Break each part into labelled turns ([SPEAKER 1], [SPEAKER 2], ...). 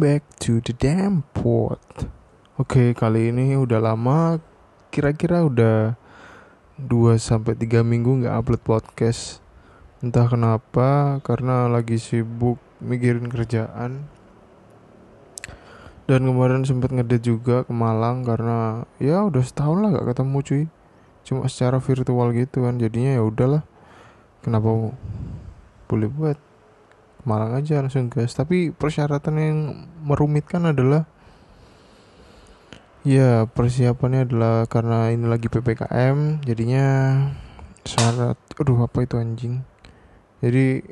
[SPEAKER 1] back to the damn pot. Oke, kali ini udah lama kira-kira udah 2 sampai 3 minggu nggak upload podcast. Entah kenapa, karena lagi sibuk mikirin kerjaan. Dan kemarin sempet ngedate juga ke Malang karena ya udah setahun lah gak ketemu cuy. Cuma secara virtual gitu kan. Jadinya ya udahlah. Kenapa boleh buat Malang aja langsung gas. Tapi persyaratan yang merumitkan adalah ya persiapannya adalah karena ini lagi ppkm jadinya syarat aduh apa itu anjing? Jadi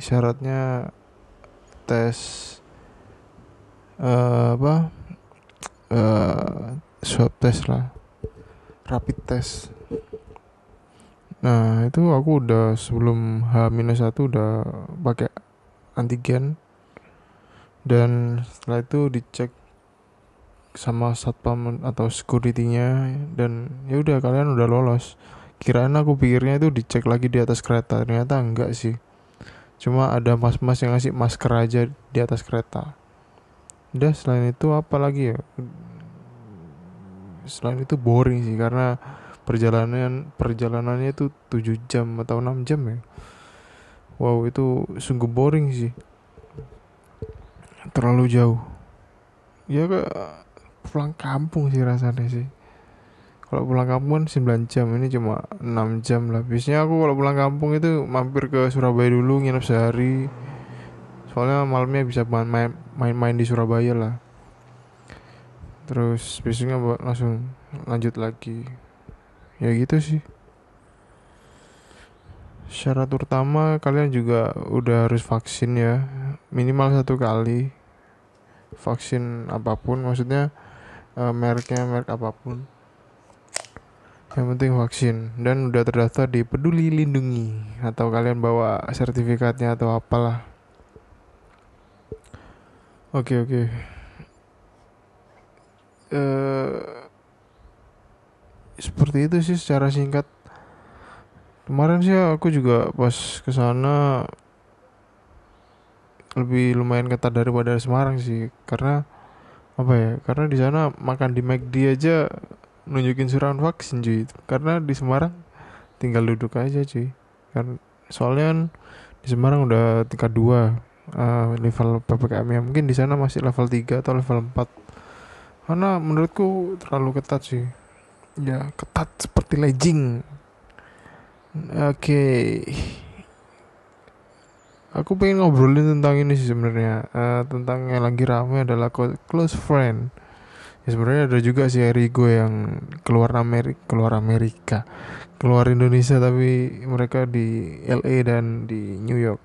[SPEAKER 1] syaratnya tes uh, apa? Uh, swab test lah. Rapid test Nah itu aku udah sebelum H-1 udah pakai antigen. Dan setelah itu dicek sama satpam atau securitynya. Dan ya udah kalian udah lolos. Kirain aku pikirnya itu dicek lagi di atas kereta. Ternyata enggak sih. Cuma ada mas-mas yang ngasih masker aja di atas kereta. Udah selain itu apa lagi ya? Selain itu boring sih karena perjalanan perjalanannya itu 7 jam atau 6 jam ya. Wow itu sungguh boring sih. Terlalu jauh. Ya ke pulang kampung sih rasanya sih. Kalau pulang kampung kan 9 jam ini cuma 6 jam lah. Biasanya aku kalau pulang kampung itu mampir ke Surabaya dulu nginep sehari. Soalnya malamnya bisa main-main di Surabaya lah. Terus biasanya langsung lanjut lagi ya gitu sih. Syarat utama kalian juga udah harus vaksin ya. Minimal satu kali vaksin apa pun maksudnya uh, mereknya merek apa pun. Yang penting vaksin. Dan udah terdaftar di peduli lindungi atau kalian bawa sertifikatnya atau apalah. Oke okay, oke. Okay. uh, eh, seperti itu sih secara singkat. Kemarin sih aku juga pas ke sana lebih lumayan ketat daripada Semarang sih. Karena apa ya karena di sana makan di McD aja nunjukin surat vaksin cuy. Karena di Semarang tinggal duduk aja cuy. Kan soalnya kan di Semarang udah tingkat dua uh, level PPKM ya. Mungkin di sana masih level 3 atau level 4 karena menurutku terlalu ketat sih ya ketat seperti legging oke. Okay. aku pengen ngobrolin tentang ini sih sebenarnya. Uh, tentang yang lagi rame adalah close friend. Ya sebenarnya ada juga sih Erigo yang keluar Amerika keluar Amerika keluar Indonesia tapi mereka di LA dan di New York.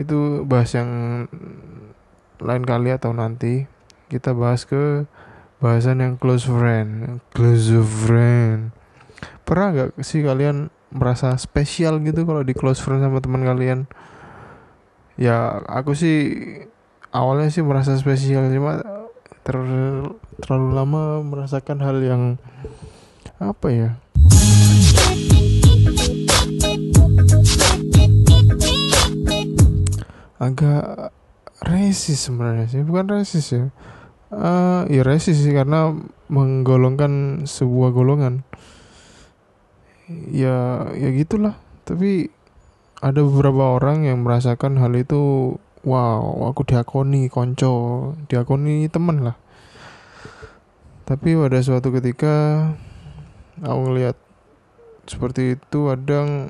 [SPEAKER 1] Itu bahas yang lain kali atau nanti kita bahas ke bahasan yang close friend close friend. Pernah nggak sih kalian merasa spesial gitu kalau di close friend sama teman kalian? Ya aku sih awalnya sih merasa spesial cuma ter terlalu lama merasakan hal yang apa ya? Agak resis sebenarnya sih bukan resis ya uh, ya resis sih karena menggolongkan sebuah golongan. Ya ya gitulah. Tapi ada beberapa orang yang merasakan hal itu wow aku diakoni konco diakoni temen lah. Tapi pada suatu ketika aku ngeliat seperti itu ada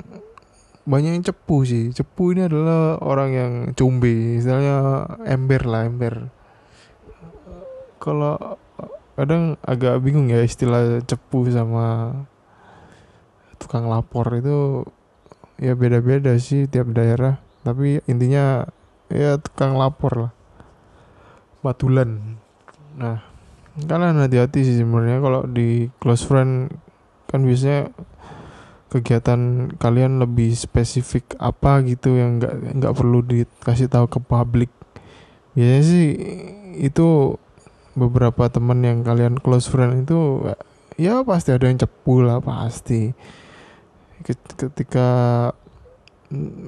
[SPEAKER 1] banyak yang cepu sih. Cepu ini adalah orang yang cumbi misalnya ember lah ember kalau kadang agak bingung ya istilah cepu sama tukang lapor itu ya beda-beda sih tiap daerah. Tapi intinya ya tukang lapor lah. Batulan. Nah kalian hati-hati sih sebenarnya kalau di close friend kan biasanya kegiatan kalian lebih spesifik apa gitu yang nggak nggak perlu dikasih tahu ke publik. Biasanya sih itu beberapa teman yang kalian close friend itu ya pasti ada yang cepu lah pasti. Ketika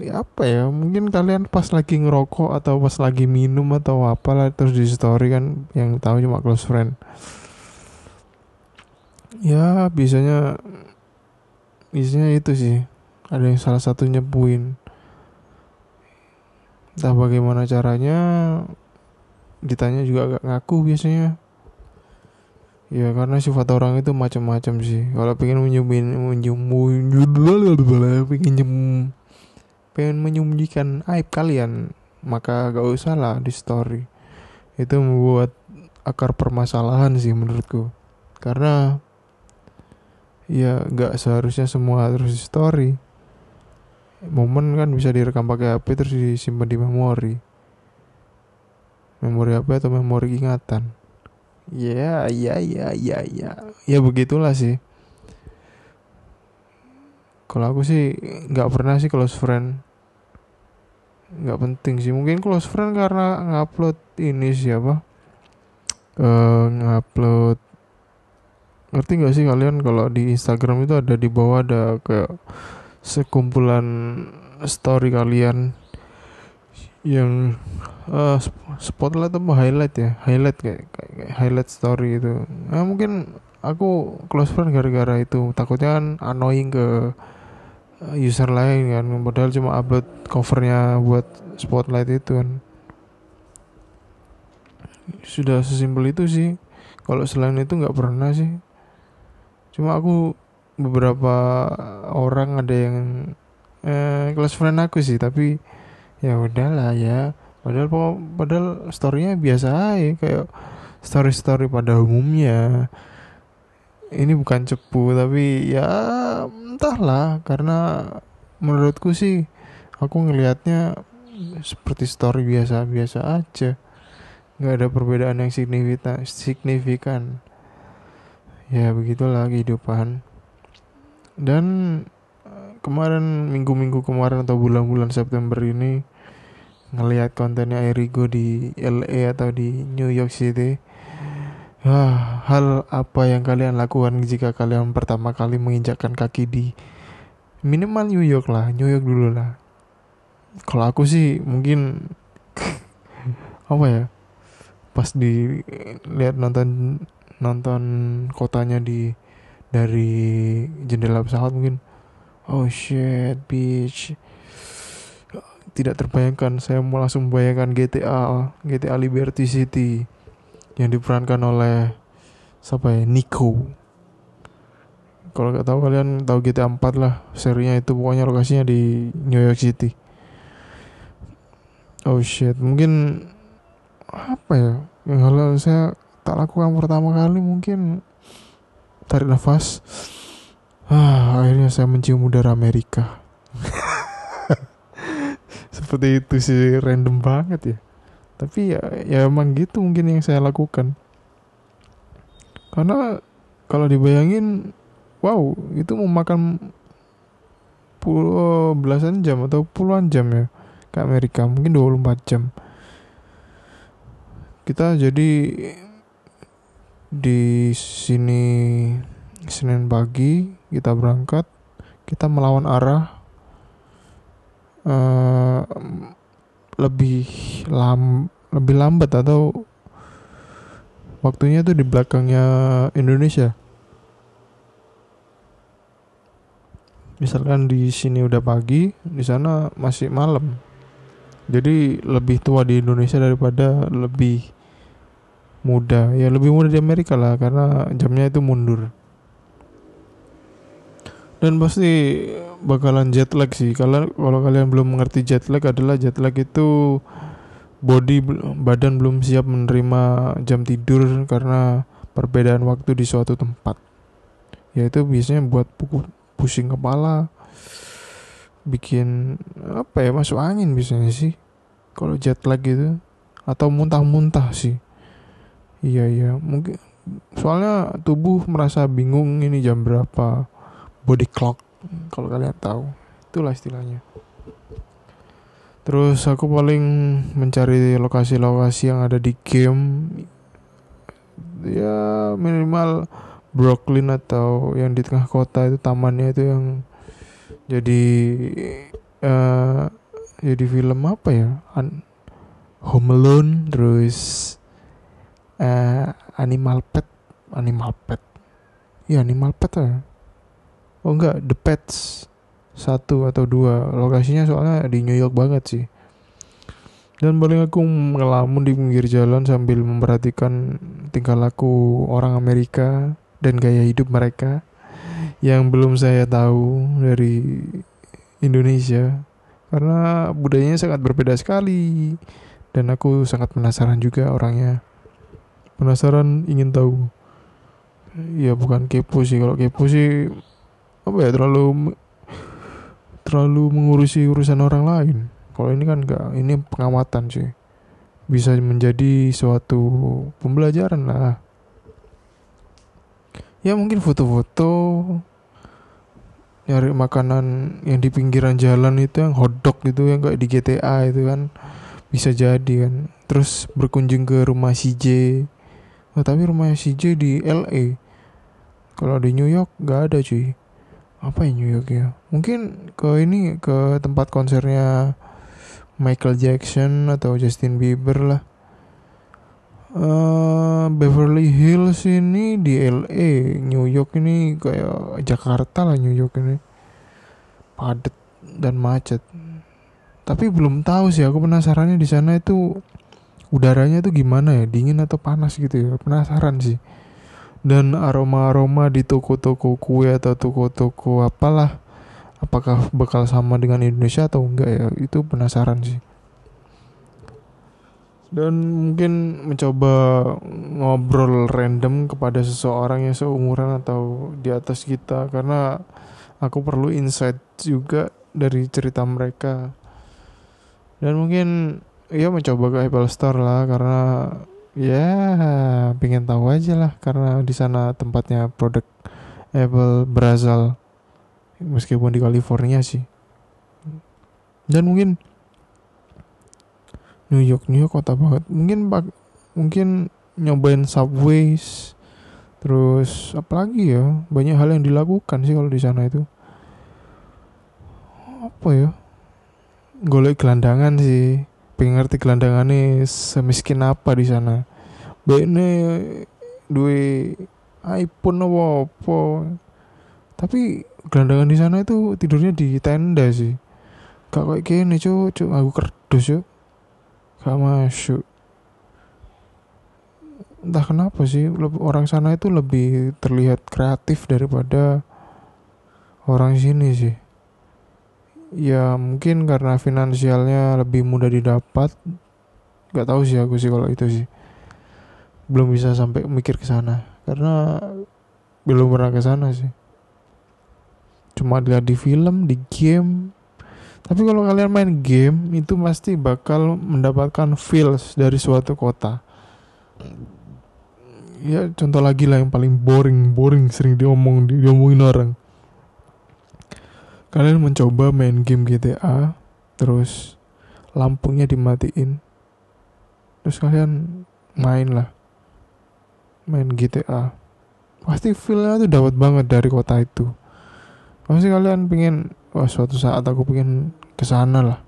[SPEAKER 1] ya apa ya mungkin kalian pas lagi ngerokok atau pas lagi minum atau apalah terus di story kan yang tahu cuma close friend. Ya biasanya biasanya itu sih ada yang salah satu nyepuin entah bagaimana caranya ditanya juga agak ngaku biasanya. Ya karena sifat orang itu macam-macam sih. Kalau pengen menyembunyikan pengen nyem, pengen menyembunyikan aib kalian maka gak usah lah di story. Itu membuat akar permasalahan sih menurutku. Karena ya gak seharusnya semua harus di story. Momen kan bisa direkam pakai HP terus disimpan di memori memori HP atau memori ingatan? Ya ya ya ya ya. Ya begitulah sih. Kalau aku sih nggak pernah sih close friend. Nggak penting sih. Mungkin close friend karena ngupload ini siapa? Uh, ngupload. Ngerti nggak sih kalian kalau di Instagram itu ada di bawah ada kayak sekumpulan story kalian yang uh, spotlight atau highlight ya highlight kayak, kayak, highlight story itu nah, mungkin aku close friend gara-gara itu. Takutnya kan annoying ke eh, user lain kan. Padahal cuma upload covernya buat spotlight itu kan. Sudah sesimpel itu sih. Kalau selain itu nggak pernah sih. Cuma aku beberapa orang ada yang eh, close friend aku sih. Tapi ya udahlah ya padahal padahal storynya biasa aja kayak story story pada umumnya. Ini bukan cepu tapi ya entahlah karena menurutku sih aku ngelihatnya seperti story biasa biasa aja. Nggak ada perbedaan yang signifikan signifikan. Ya begitulah kehidupan. Dan eh, kemarin minggu-minggu kemarin atau bulan-bulan September ini ngelihat kontennya Erigo di LA atau di New York City. Ah, hal apa yang kalian lakukan jika kalian pertama kali menginjakkan kaki di minimal New York lah New York dulu lah. Kalau aku sih mungkin apa ya pas di lihat nonton nonton kotanya di dari jendela pesawat mungkin oh shit bitch tidak terbayangkan. Saya mau langsung bayangkan GTA GTA Liberty City yang diperankan oleh siapa ya? Nico. Kalau nggak tahu kalian tahu GTA 4 lah serinya itu. Pokoknya lokasinya di New York City. Oh shit. Mungkin apa ya? Kalau saya tak lakukan pertama kali mungkin tarik nafas. Ah akhirnya saya mencium udara Amerika seperti itu sih random banget ya. Tapi ya ya emang gitu mungkin yang saya lakukan. Karena kalau dibayangin wow itu memakan puluh belasan jam atau puluhan jam ya ke Amerika mungkin 24 jam. Kita jadi di sini Senin pagi kita berangkat kita melawan arah uh, lebih lam lebih lambat atau waktunya tuh di belakangnya Indonesia. Misalkan di sini udah pagi, di sana masih malam. Jadi lebih tua di Indonesia daripada lebih muda. Ya lebih muda di Amerika lah karena jamnya itu mundur. Dan pasti bakalan jet lag sih. Kalau kalau kalian belum mengerti jet lag adalah jet lag itu body badan belum siap menerima jam tidur karena perbedaan waktu di suatu tempat. Ya itu biasanya buat pusing kepala, bikin apa ya masuk angin biasanya sih. Kalau jet lag itu atau muntah-muntah sih. Iya iya mungkin soalnya tubuh merasa bingung ini jam berapa body clock kalau kalian tahu itulah istilahnya. Terus aku paling mencari lokasi-lokasi yang ada di game ya minimal Brooklyn atau yang di tengah kota itu tamannya itu yang jadi uh, jadi film apa ya? An Home Alone terus uh, Animal Pet Animal Pet. Ya Animal Pet ya oh enggak The Pets satu atau dua. Lokasinya soalnya di New York banget sih. Dan paling aku ngelamun di pinggir jalan sambil memperhatikan tingkah laku orang Amerika dan gaya hidup mereka yang belum saya tahu dari Indonesia. Karena budayanya sangat berbeda sekali dan aku sangat penasaran juga orangnya. Penasaran ingin tahu. Ya bukan kepo sih. Kalau kepo sih apa ya terlalu terlalu mengurusi urusan orang lain. Kalau ini kan enggak ini pengamatan sih. Bisa menjadi suatu pembelajaran lah. Ya mungkin foto-foto nyari makanan yang di pinggiran jalan itu yang hotdog gitu yang kayak di GTA itu kan bisa jadi kan. Terus berkunjung ke rumah CJ oh, tapi rumah CJ di LA kalau di New York nggak ada cuy apa ya New York ya? Mungkin ke ini ke tempat konsernya Michael Jackson atau Justin Bieber lah. Uh, Beverly Hills ini di LA New York ini kayak Jakarta lah New York ini. Padat dan macet. Tapi belum tahu sih aku penasarannya di sana itu udaranya itu gimana ya? Dingin atau panas gitu ya? Penasaran sih dan aroma-aroma di toko-toko kue atau toko-toko apalah apakah bakal sama dengan Indonesia atau enggak ya itu penasaran sih. Dan mungkin mencoba ngobrol random kepada seseorang yang seumuran atau di atas kita karena aku perlu insight juga dari cerita mereka. Dan mungkin ya mencoba ke Apple Store lah karena ya pengen tahu aja lah karena di sana tempatnya produk Apple berasal meskipun di California sih. Dan mungkin New York New York kota banget. Mungkin mungkin nyobain subways terus apalagi ya banyak hal yang dilakukan sih kalau di sana itu. Apa ya? Golek gelandangan sih pengen ngerti nih semiskin apa di sana. Ini duwe iPhone apa apa tapi gelandangan di sana itu tidurnya di tenda sih. Gak kayak gini cuy cuy aku kerdus cuy gak masuk. Entah kenapa sih orang sana itu lebih terlihat kreatif daripada orang sini sih ya mungkin karena finansialnya lebih mudah didapat. Nggak tahu sih aku sih kalau itu sih. Belum bisa sampai mikir ke sana. Karena belum pernah ke sana sih. Cuma lihat di film di game. Tapi kalau kalian main game itu pasti bakal mendapatkan feels dari suatu kota. Ya contoh lagi lah yang paling boring boring sering diomong diomongin orang kalian mencoba main game GTA terus lampunya dimatiin. Terus kalian main lah main GTA pasti feelnya tuh dapat banget dari kota itu. Pasti kalian pengen wah suatu saat aku pengen ke sana lah.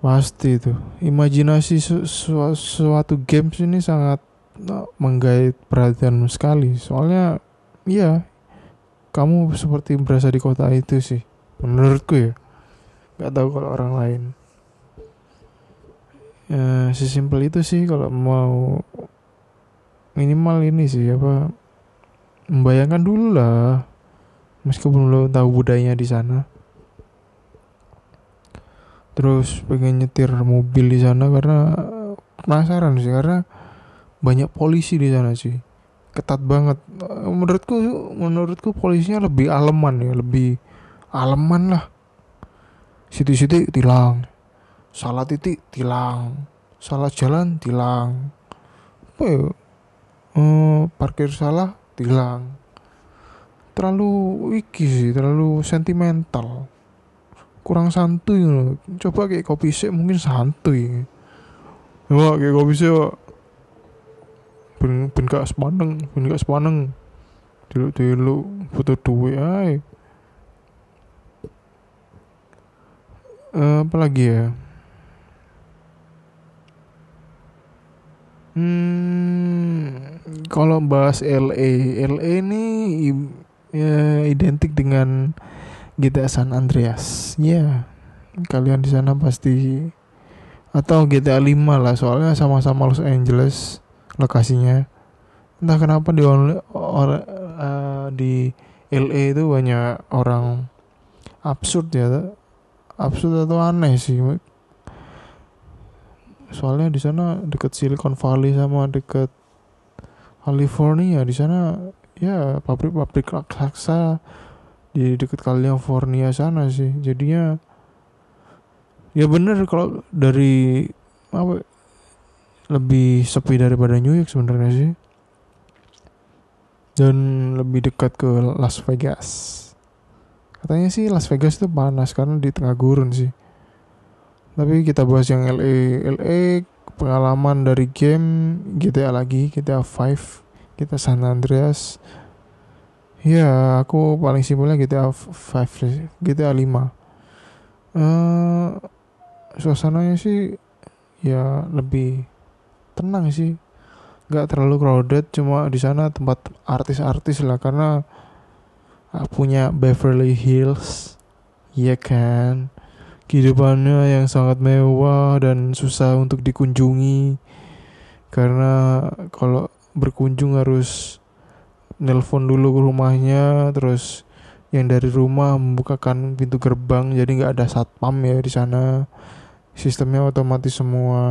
[SPEAKER 1] Pasti itu. Imajinasi su su suatu games ini sangat menggait perhatian sekali. Soalnya iya kamu seperti berasa di kota itu sih menurutku ya. Nggak tahu kalau orang lain. Ya sesimpel itu sih kalau mau minimal ini sih apa membayangkan dulu lah. Meskipun lo tahu budayanya di sana. Terus pengen nyetir mobil di sana karena penasaran sih karena banyak polisi di sana sih ketat banget. Menurutku menurutku polisinya lebih aleman ya lebih aleman lah. Situ-situ tilang salah titik tilang salah jalan tilang. Apa ya? Eh, parkir salah tilang. Terlalu wiki sih terlalu sentimental. Kurang santuy coba kayak kopi sih mungkin santuy. Wah, kayak kopi sih ben ben gak sepaneng ben gak sepaneng. Dulu dulu foto duwe ay uh, apa lagi ya? Hmm, kalau bahas LA, LA ini ya, identik dengan GTA San Andreas. Ya, yeah, kalian di sana pasti atau GTA 5 lah, soalnya sama-sama Los Angeles lokasinya. Entah kenapa di or, uh, di LA itu banyak orang absurd ya, absurd atau aneh sih soalnya di sana dekat Silicon Valley sama dekat California. Di sana ya pabrik-pabrik raksasa di dekat California sana sih. Jadinya ya bener kalau dari apa lebih sepi daripada New York sebenarnya sih. Dan lebih dekat ke Las Vegas. Katanya sih Las Vegas itu panas karena di tengah gurun sih. Tapi kita bahas yang LA LA pengalaman dari game GTA lagi GTA 5 kita San Andreas. Ya aku paling simpelnya GTA 5 GTA 5 uh, suasananya sih ya lebih tenang sih. Nggak terlalu crowded cuma di sana tempat artis-artis lah karena punya Beverly Hills. Ya kan? Kehidupannya yang sangat mewah dan susah untuk dikunjungi. Karena kalau berkunjung harus nelpon dulu ke rumahnya terus yang dari rumah membukakan pintu gerbang jadi nggak ada satpam ya di sana sistemnya otomatis semua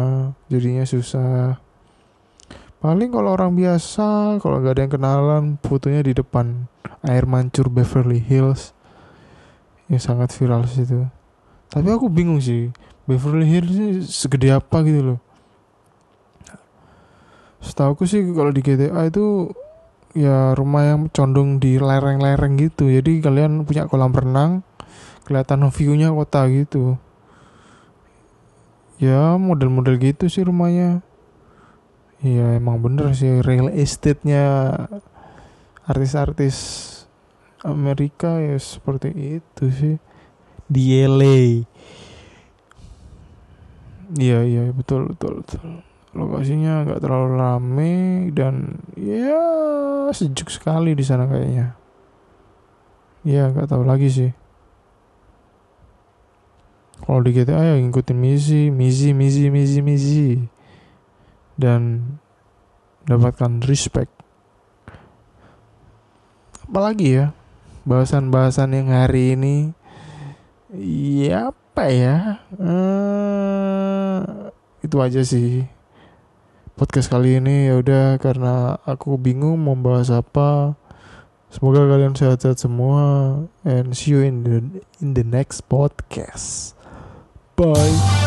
[SPEAKER 1] jadinya susah. Paling kalau orang biasa kalau nggak ada yang kenalan fotonya di depan air mancur Beverly Hills. Yang sangat viral situ. Tapi aku bingung sih Beverly Hills segede apa gitu loh. Setahu aku sih kalau di GTA itu ya rumah yang condong di lereng-lereng gitu. Jadi kalian punya kolam renang kelihatan view-nya kota gitu ya model-model gitu sih rumahnya. Ya emang bener sih real estate-nya artis-artis Amerika ya seperti itu sih. Di LA iya iya betul betul betul. Lokasinya nggak terlalu rame dan ya sejuk sekali di sana kayaknya. Ya nggak tahu lagi sih kalau di GTA ya ngikutin misi misi misi misi misi dan dapatkan respect apalagi ya bahasan-bahasan yang hari ini Iya apa ya? Uh, itu aja sih podcast kali ini ya udah karena aku bingung mau bahas apa. Semoga kalian sehat-sehat semua and see you in the in the next podcast. Bye.